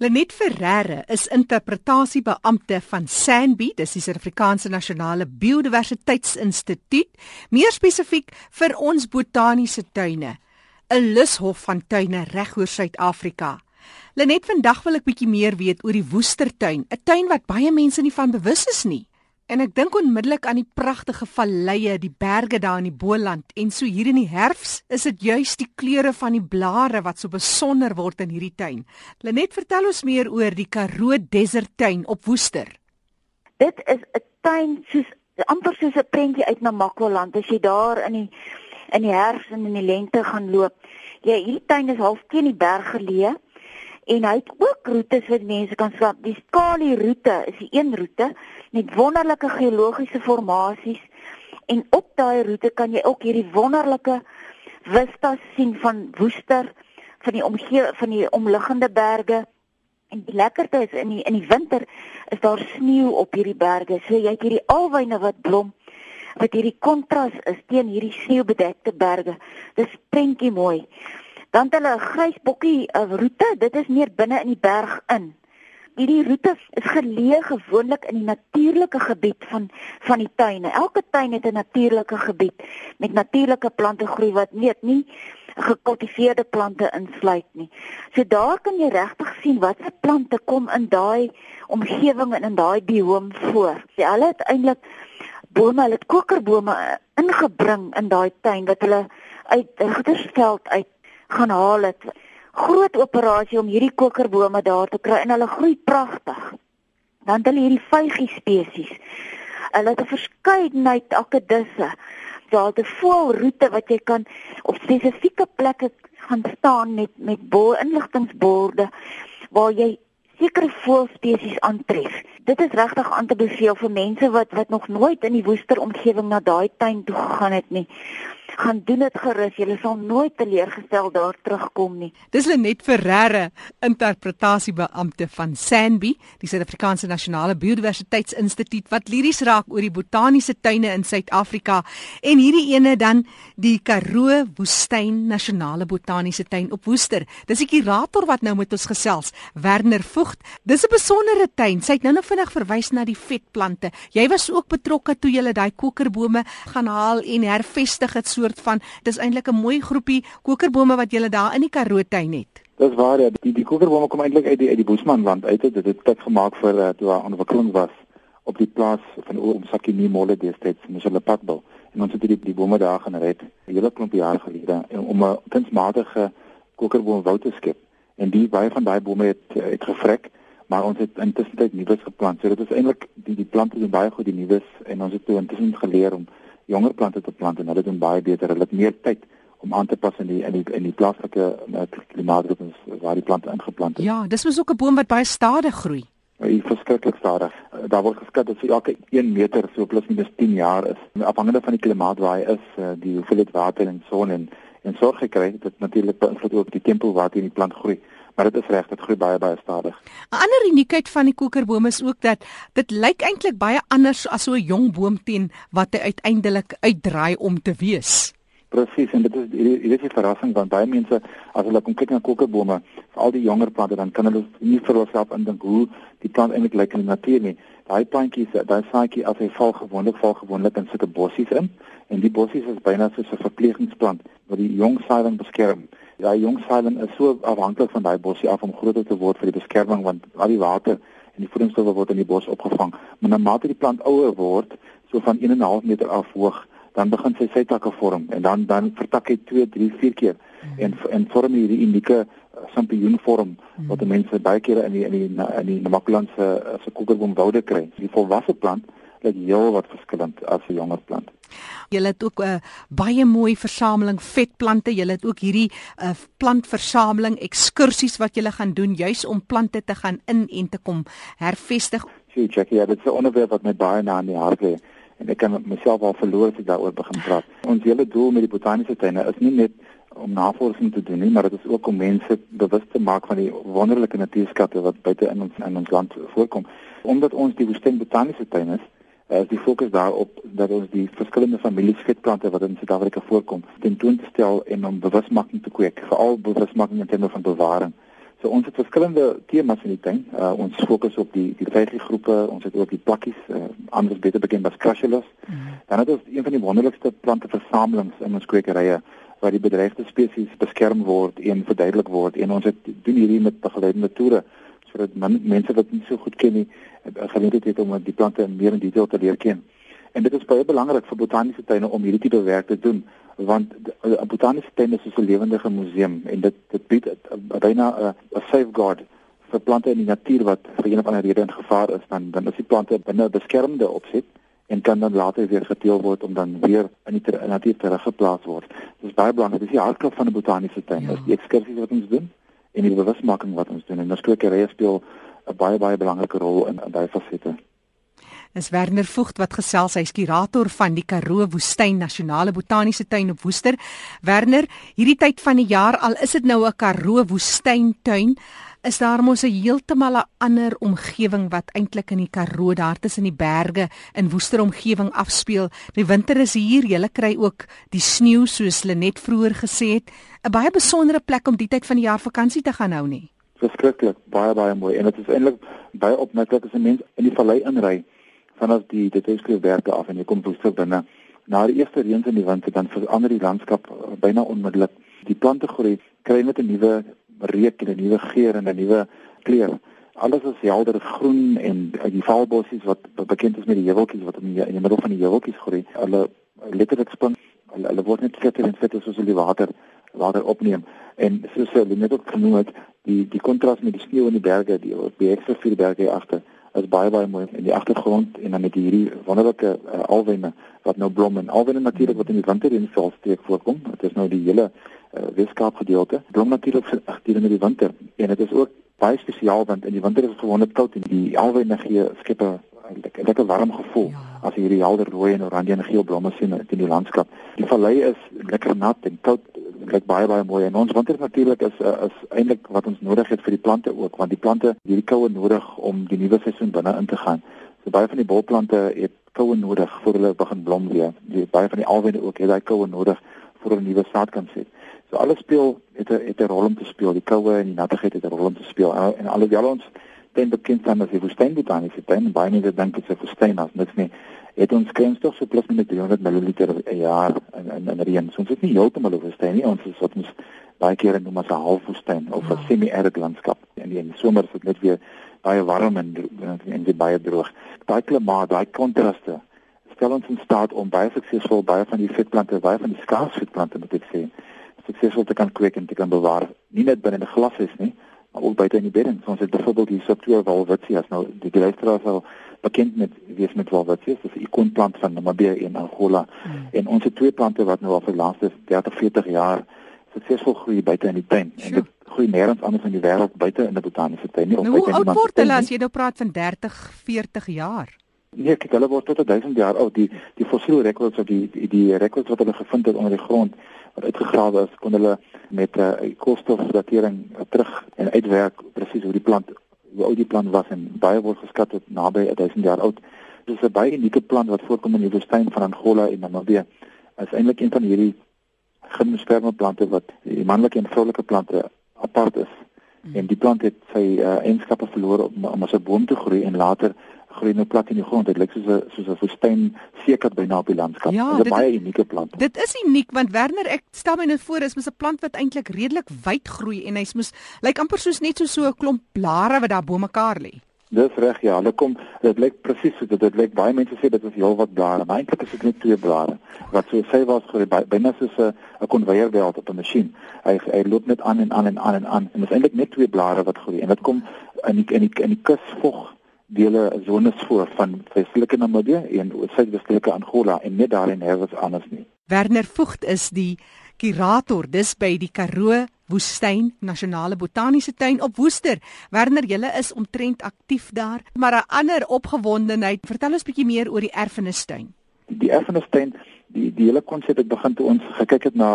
Lenet Ferreira is interpretasiebeampte van SANBI, dis die Suid-Afrikaanse Nasionale Biodiversiteitsinstituut, meer spesifiek vir ons botaniese tuine, 'n lushof van tuine reg oor Suid-Afrika. Lenet, vandag wil ek bietjie meer weet oor die Woestertuin, 'n tuin wat baie mense nie van bewus is nie. En ek dink onmiddellik aan die pragtige valleie, die berge daar in die Boland en so hier in die herfs is dit juis die kleure van die blare wat so besonder word in hierdie tuin. Lenet, vertel ons meer oor die Karoo Desert Tuin op Woester. Dit is 'n tuin soos amper soos 'n prentjie uit Namakwa-land as jy daar in die in die herfs en in die lente gaan loop. Ja, hierdie tuin is half teen die berg geleë en hy het ook roetes wat mense kan stap. Die Skali roete is die een roete met wonderlike geologiese formasies en op daai roete kan jy ook hierdie wonderlike vistas sien van Woester, van die omgee van die omliggende berge. En die lekkerte is in die in die winter is daar sneeu op hierdie berge. So jy het hierdie alwyne wat blom wat hierdie kontras is teen hierdie sneeubedekte berge. Dis prentjie mooi. Dan het hulle 'n grys bokkie roete. Dit is meer binne in die berg in. Hierdie roete is geleë gewoonlik in die natuurlike gebied van van die tuine. Elke tuin het 'n natuurlike gebied met natuurlike plante groei wat net nie gekultiveerde plante insluit nie. So daar kan jy regtig sien watter plante kom in daai omgewing en in daai bioom voor. Sy hulle het eintlik bome, hulle het kokerbome ingebring in daai tuin wat hulle uit Rigtersveld uit gaan haal het. Groot operasie om hierdie kokerbome daar te kry en hulle groei pragtig. Dan hulle hierdie vygie spesies. Hulle het 'n verskeidenheid akedisse. Daar het 'n voelroete wat jy kan op spesifieke plekke gaan staan met met bo inligtingborde waar jy sekere voelspesies aantref. Dit is regtig aan te beveel vir mense wat wat nog nooit in die woester omgewing na daai tuin toe gegaan het nie gaan doen dit gerus. Jy sal nooit teleurgestel daar terugkom nie. Dis Lenet Ferreira, interpretasiebeampte van SANBI, die Suid-Afrikaanse Nasionale Biodiversiteitsinstituut wat liries raak oor die botaniese tuine in Suid-Afrika en hierdie ene dan die Karoo Woestyn Nasionale Botaniese Tuin op Woester. Dis die kurator wat nou met ons gesels, Werner Vogt. Dis 'n besondere tuin. Sy het nou nog vinnig verwys na die vetplante. Jy was ook betrokke toe jy daai kokerbome gaan haal en hervestig het so soort van dis eintlik 'n mooi groepie kokerbome wat jy daar in die Karoo tuin het. Dis waar ja, die die kokerbome kom eintlik uit die uit die Bosmanland uit. Dit het dit gemaak vir uh, toe haar ontwikkeling was op die plaas van Oomsakkie nie molle destyds in hulle padbou. En ons het die die bome daar gaan red hele klomp jare gelede om 'n kunsmatige kokerboomwoud te skep. En die baie van daai bome het het gevrek maar ons het intussen nuus geplant. So dit is eintlik die die plante doen baie goed die nuus en ons het toe intussen geleer om jonger plante te plant en hulle doen baie beter. Hulle het meer tyd om aan te pas in die in die in die plaaslike uh, klimaatrums waar die plante ingeplant is. Ja, dis mos ook 'n boom wat baie stadig groei. Hy is verskriklik stadig. Uh, daar word geskat dat vir elke 1 meter so plus minus 10 jaar is. Afhangende van die klimaat waar hy is, uh, die hoeveelheid water en son en en sorg gekry, dit natuurlik beïnvloed ook die tempo waarteen die plant groei maar dit is reg, dit groei baie baie stadig. 'n Ander uniekheid van die kokerboom is ook dat dit lyk eintlik baie anders as so 'n jong boom teen wat hy uiteindelik uitdraai om te wees. Presies en dit is dit is 'n verrassing want baie mense as hulle kom kyk na kokerbome, veral die jonger plante, dan kan hulle nie vir hulself indink hoe die plant eintlik lyk in die natuur nie. Daai plantjies, daai saadjie as hy val gewoonlik val gewoonlik in sulke bossies in en die bossies is byna soos 'n verpleegingsplant wat die jong saailing beskerm. Ja, jong saailing is so afhanklik van daai bossie af om groter te word vir die beskerming want al die water en die voedingsstowwe word in die bos opgevang. Maar na mate die plant ouer word, so van 1.5 meter af hoog, dan begin sy sy takke vorm en dan dan vertak hy 2, 3, 4 keer hmm. en en vorm hierdie unieke uh, sampioenvorm hmm. wat mense baie kere in die in die in die Namakwalandse se kokerboomwoude kry. Die volwasse plant lyk heel wat verskillend as 'n jonger plant. Julle het ook 'n uh, baie mooi versameling vetplante. Julle het ook hierdie uh, plantversameling ekskursies wat julle gaan doen juis om plante te gaan in en te kom hervestig. Sjoe, Jackie, ja, dit is 'n onderwerp wat my baie na in die hart lê en ek kan myself al verloor as ek daaroor begin praat. Ons hele doel met die botaniese tuine is nie net om navorsing te doen nie, maar dit is ook om mense bewus te maak van die wonderlike natuurskatte wat buite in ons in ons land voorkom. Omdat ons die woestyn botaniese tuine is, is die fokus daarop dat ons die verskillende families vetplante wat in Suid-Afrika voorkom tentoon te stel en om bewusmaking te kweek, veral bewusmaking in terme van bewaring. So ons het verskillende temas in die tuin. Uh, ons fokus op die die vyf groepe. Ons het ook die plakkies, uh, anders beter bekend as crushulus. Mm. Dan het ons een van die wonderlikste planteversamelings in ons kwekerye waar die bedreigde spesies beskerm word en verduidelik word. En ons het doen hierdie met begeleidende toere sodat mense wat nie so goed ken nie, uh, geleentheid het om die plante meer in detail te leer ken. En dit is baie belangrik vir botaniese tuine om hierdie tipe werk te doen want 'n botaniese tuin is soos 'n lewendige museum en dit dit bied byna 'n safeguard vir plante in die natuur wat vir een of ander rede in gevaar is dan dan is die plante binne 'n beskermde opset en kan dan later weer geteel word om dan weer in die natuur teruggeplaas word. Dit is baie belangrik. Dit is die hartklop van 'n botaniese tuin. Ja. Dis die ekskursies wat ons doen en die bewusmaking wat ons doen. En ons kwekerye speel 'n baie baie belangrike rol in, in daai fasette. Is Werner Vogt wat gesels. Hy's kurator van die Karoo Woestyn Nasionale Botaniese Tuin op Woester. Werner, hierdie tyd van die jaar al is dit nou 'n Karoo Woestyn tuin, is daar mos 'n heeltemal 'n ander omgewing wat eintlik in die Karoo daar tussen die berge in Woester omgewing afspeel. Die winter is hier, jy kry ook die sneeu soos hulle net vroeër gesê het, 'n baie besondere plek om die tyd van die jaar vakansie te gaan hou nie. Verskriklik, baie baie mooi en dit is eintlik baie opmerklik as 'n mens in die vallei inry vanaf die detektiefwerke af en jy kom woester binne. Na die eerste reën in die winter dan verander die landskap uh, byna onmiddellik. Die plante groei, kry net 'n nuwe reuk en 'n nuwe geur en 'n nuwe kleur. Alles is helder groen en die valbossies wat bekend is met die heuweltjies wat in die, in die middel van die heuweltjies groei. Hulle letterlik spring hulle, hulle word net vetter en vetter soos hulle water water opneem en soos hulle net ook genoem het die die kontras met die sneeu in die berge die die ekstra vier berge agter is baie baie mooi in die agtergrond en dan met hierdie wonderlike uh, alwyne wat nou blom en alwyne natuurlik wat in die winter in die velsteek voorkom. Dit is nou die hele uh, Weskaap gedeelte. Blom natuurlik gedurende die winter en dit is ook baie spesiaal want in die winter is dit gewoonlik koud en die alwyne gee skep 'n lekker lekker warm gevoel ja. as jy hierdie helder rooi en oranje en geel blomme sien in die landskap. Die vallei is lekker nat en koud kyk baie baie mooi en ons winter natuurlik is uh, is eintlik wat ons nodig het vir die plante ook want die plante hierdie koue nodig om die nuwe seisoen binne in te gaan. So baie van die bolplante het koue nodig voor hulle begin blom weer. Die baie van die alwyne ook het daai koue nodig vir 'n nuwe saad kan sit. So alles speel het 'n het 'n rol om te speel. Die koue en die nattigheid het 'n rol om te speel. En, en alhoewel ons ten bekend staan as die woestynbotaniese tuin, baie mense dink dit is 'n woestyn as niks nie het ons kens tog so plus minus 300 ml 'n jaar in in in reën. So ons is nie heeltemal woestyn nie. Ons is wat ons baie kere noem as 'n halfwoestyn of 'n ja. semi-arid landskap. En in die somer is dit net weer baie warm en en dit baie droog. Daai klimaat, daai kontraste stel ons in staat om baie suksesvol baie van die vetplante, baie van die skaars vetplante moet ek sê, suksesvol te kan kweek en te kan bewaar. Nie net binne 'n glas is nie, maar ook buite in die bedding. So ons het byvoorbeeld hier Subtua walwitsias nou die luisteraars sal bekend met wees met walwitsias, dis 'n ikoonplant van Namibië en Angola. Hmm. En ons het twee plante wat nou al vir die laaste 30, 40 jaar suksesvol groei buite in die tuin. Sure. En dit groei nêrens anders in die wêreld buite in 'n botaniese tuin nie. Nou, hoe oud word hulle as jy nou praat van 30, 40 jaar? Nee, kyk, hulle word tot 1000 jaar oud. Die die fossiel rekords of die die, die rekords wat hulle gevind het onder die grond wat uitgegrawe is, kon hulle met 'n uh, koolstofdatering uh, terug en uitwerk presies hoe die plant hoe oud die plant was en baie word geskat tot naby 1000 jaar oud. Dit is 'n baie unieke plant wat voorkom in die woestyn van Angola en Namibië. Is eintlik een van hierdie gimnosperme plante wat die manlike en vroulike plante apart is. Hmm. En die plant het sy uh, eienskappe verloor om, om as 'n boom te groei en later groei nou plat in die grond. Dit lyk soos 'n soos 'n woestyn seker byna op die landskap. Ja, dit is 'n baie unieke plant. Dit is uniek want Werner, ek stel my net voor, is mos 'n plant wat eintlik redelik wyd groei en hy's mos lyk amper soos net so so 'n klomp blare wat daar bo mekaar lê. Dis reg ja, hulle kom dit lyk presies so dit lyk baie mense sê dit is heel wat blare, maar eintlik is dit net twee blare wat so sê was groei byna soos 'n 'n konveierbelt op 'n masjien. Hy hy loop net aan en aan en aan en aan en dit is eintlik net twee blare wat groei en dit kom in die in die in die kusvog dele zones voor van Westelike Namibië en Suidwestelike Angola en net daar in herwes anders nie. Werner Vogt is die kurator dis by die Karoo Woestyn Nasionale Botaniese Tuin op Woester. Werner, julle is omtrent aktief daar, maar 'n ander opgewondenheid, vertel ons bietjie meer oor die erfenistuin. Die erfenistuin die die hele konsep het begin toe ons gekyk het na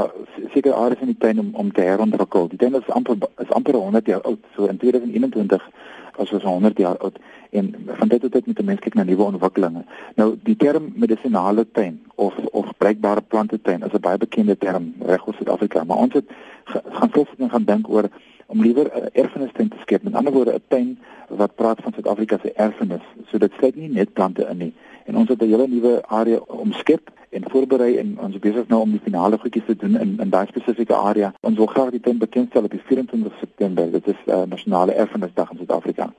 sekere areas in die tuin om om te herontwikkel. Die tuin is amper is amper 100 jaar oud, so in 2021 as ons 100 jaar oud en van dit tot dit met 'n mens kyk na nuwe ontwikkelinge. Nou die term medisinale tuin of of bruikbare plante tuin is 'n baie bekende term reg oor Suid-Afrika, maar ons het gaan sit en gaan dink oor om liewer 'n erfenisstuin te skep. Met ander woorde 'n tuin wat praat van Suid-Afrika se erfenis. So dit sluit nie net plante in nie. En ons het 'n hele nuwe area omskep en voorberei en ons besig nou om die finale goedjies te doen in in daai spesifieke area. Ons wil graag die tuin bekendstel op die 24 September. Dit is uh, nasionale erfenisdag in Suid-Afrika.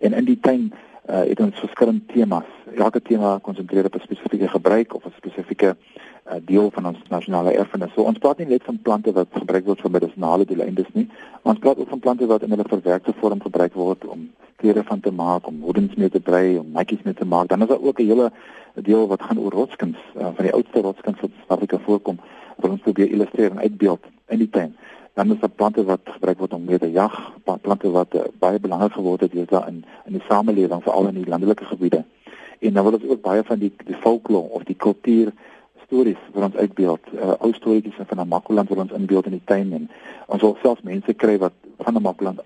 En in die tuin uh, het ons verskillende temas. Elke tema konsentreer op 'n spesifieke gebruik of 'n spesifieke uh, deel van ons nasionale erfenis. So ons praat nie net van plante wat gebruik word vir medisonale doeleindes nie, ons praat ook van plante wat in hulle verwerkte vorm gebruik word om klere van te maak, om hoedens mee te brei, om matjies mee te maak. Dan is daar ook 'n hele deel wat gaan oor rotskuns, uh, van die oudste rotskuns wat in Suid-Afrika voorkom, wat ons probeer illustreer en uitbeeld in die tuin. Dan is daar plante wat gebruik word om mee te jag, plante wat uh, baie belangrik geword het hier daar in in die samelewing, veral in die landelike gebiede. En dan wil ons ook baie van die die folklore of die kultuur stories wat ons uitbeeld, uh, ou storieetjies van Namakoland wat ons inbeeld in die tuin en ons wil selfs mense kry wat van Namakoland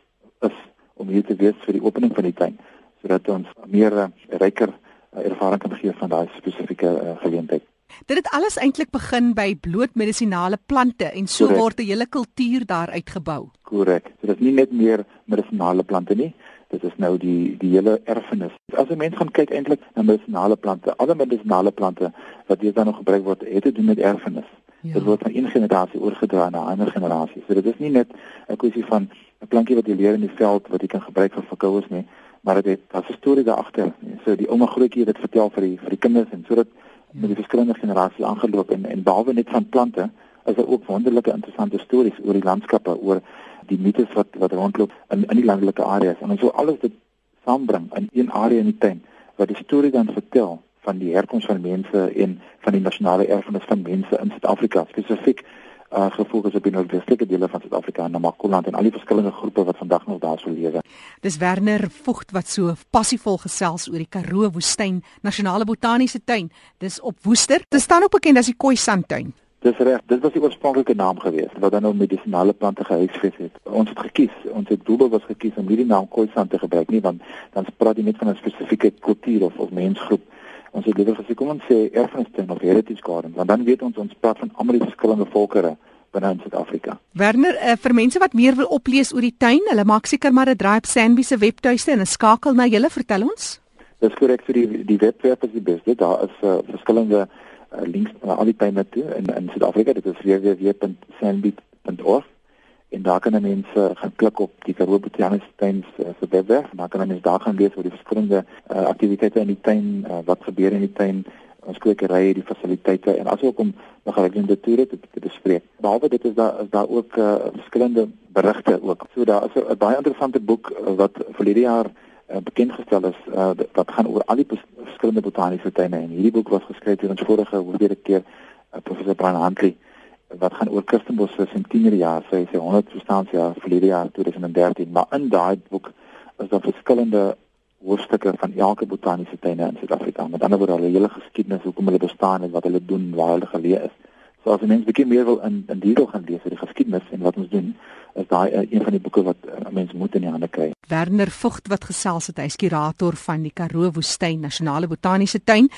is om hier te wees vir die opening van die tuin sodat ons meer uh, ryker uh, ervaring kan gee van daai spesifieke uh, geleentheid. Dit het alles eintlik begin by bloot medisinale plante en so Correct. word 'n hele kultuur daar uitgebou. Korrek. So dit is nie net meer medisinale plante nie. Dit is nou die die hele erfenis. As 'n mens gaan kyk eintlik na medisinale plante, alle medisinale plante wat hier dan nog gebruik word, het te doen met erfenis. Ja. Dit word van een generasie oorgedra na 'n ander generasie. So dit is nie net 'n kwessie van 'n plankie wat jy leer in die veld wat jy kan gebruik vir verkouers nie, maar dit het daar's 'n storie daar agter. So die ouma grootjie het dit vertel vir die vir die kinders en sodat. Met die verskillende generasies aangeloop en en behalwe net van plante, is daar ook wonderlike interessante stories oor die landskappe, oor die mites wat wat rondloop in in die landelike areas. En ons wil alles dit saambring in een area in die tuin wat die storie dan vertel van die herkoms van mense en van die nasionale erfenis van mense in Suid-Afrika spesifiek uh gefokus op die noordwestelike dele van Suid-Afrika en Namakoland en al die verskillende groepe wat vandag nog daar sou lewe. Dis Werner Vogt wat so passievol gesels oor die Karoo Woestyn Nasionale Botaniese Tuin. Dis op Woester. Dit staan ook bekend as die Khoisan-tuin. Dis reg, dit was die oorspronklike naam geweest wat dan nou medisinale plante gehuisves het. Ons het gekies, ons het doelbewus gekies om hierdie naam Khoisan te gebruik nie want dan praat jy net van 'n spesifieke kultuur of of mensgroep ons het liewer gesê kom ons sê erfenisstuin of heritage garden want dan weet ons ons praat van almal die verskillende volkere binne in Suid-Afrika. Werner, uh, vir mense wat meer wil oplees oor die tuin, hulle maak seker maar 'n draai op Sandby se webtuiste en 'n skakel na julle, vertel ons. Dis korrek vir die die webwerf is die beste. Daar is uh, verskillende uh, links na al die tuine toe in in Suid-Afrika. Dit is www.sandby.org en daar kan mense gaan klik op die Karoo Botaniese Tuin se webwerf en dan kan mense daar gaan lees oor die verskillende uh, aktiwiteite in die tuin, uh, wat gebeur in die tuin, ons kwekerye, die fasiliteite en asook om begeleidende toere te, te bespreek. Behalwe dit is daar is daar ook uh, verskillende berigte ook. So daar is 'n baie interessante boek uh, wat verlede jaar uh, bekend gestel is uh, wat gaan oor al die verskillende botaniese tuine en hierdie boek was geskryf deur ons vorige hoofdirekteur uh, professor Brian Huntley wat gaan oor Kirstenbosch se sentinierjaar, sy sê 100 verstaansjaar verlede jaar 2013, maar in daai boek is daar verskillende hoofstukke van elke botaniese tuine in Suid-Afrika. Met ander woorde, hulle hele geskiedenis, hoekom hulle bestaan en wat hulle doen, waar hulle geleë is. So as mense bietjie meer wil in in detail gaan lees oor die geskiedenis en wat ons doen, is daai uh, een van die boeke wat uh, mense moet in die hande kry. Werner Vogt wat gesels het, hy's kurator van die Karoo Woestyn Nasionale Botaniese Tuin.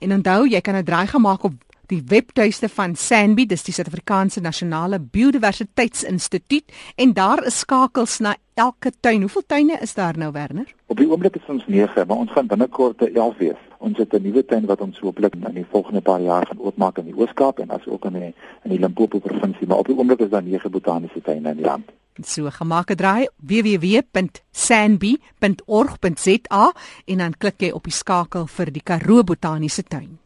En onthou, jy kan 'n draai gemaak op die webtuiste van SANBI, dis die Suid-Afrikaanse Nasionale Biodiversiteitsinstituut en daar is skakels na elke tuin. Hoeveel tuine is daar nou Werner? Op die oomblik is ons 9, maar ons gaan binnekort 11 wees. Ons het 'n nuwe tuin wat ons hooplik in die volgende paar jaar gaan oopmaak in die Oos-Kaap en asook in die in die Limpopo provinsie, maar op die oomblik is daar 9 botaniese tuine in die land. So gemaak 'n draai www.sanbi.org.za en dan klik jy op die skakel vir die Karoo Botaniese Tuin.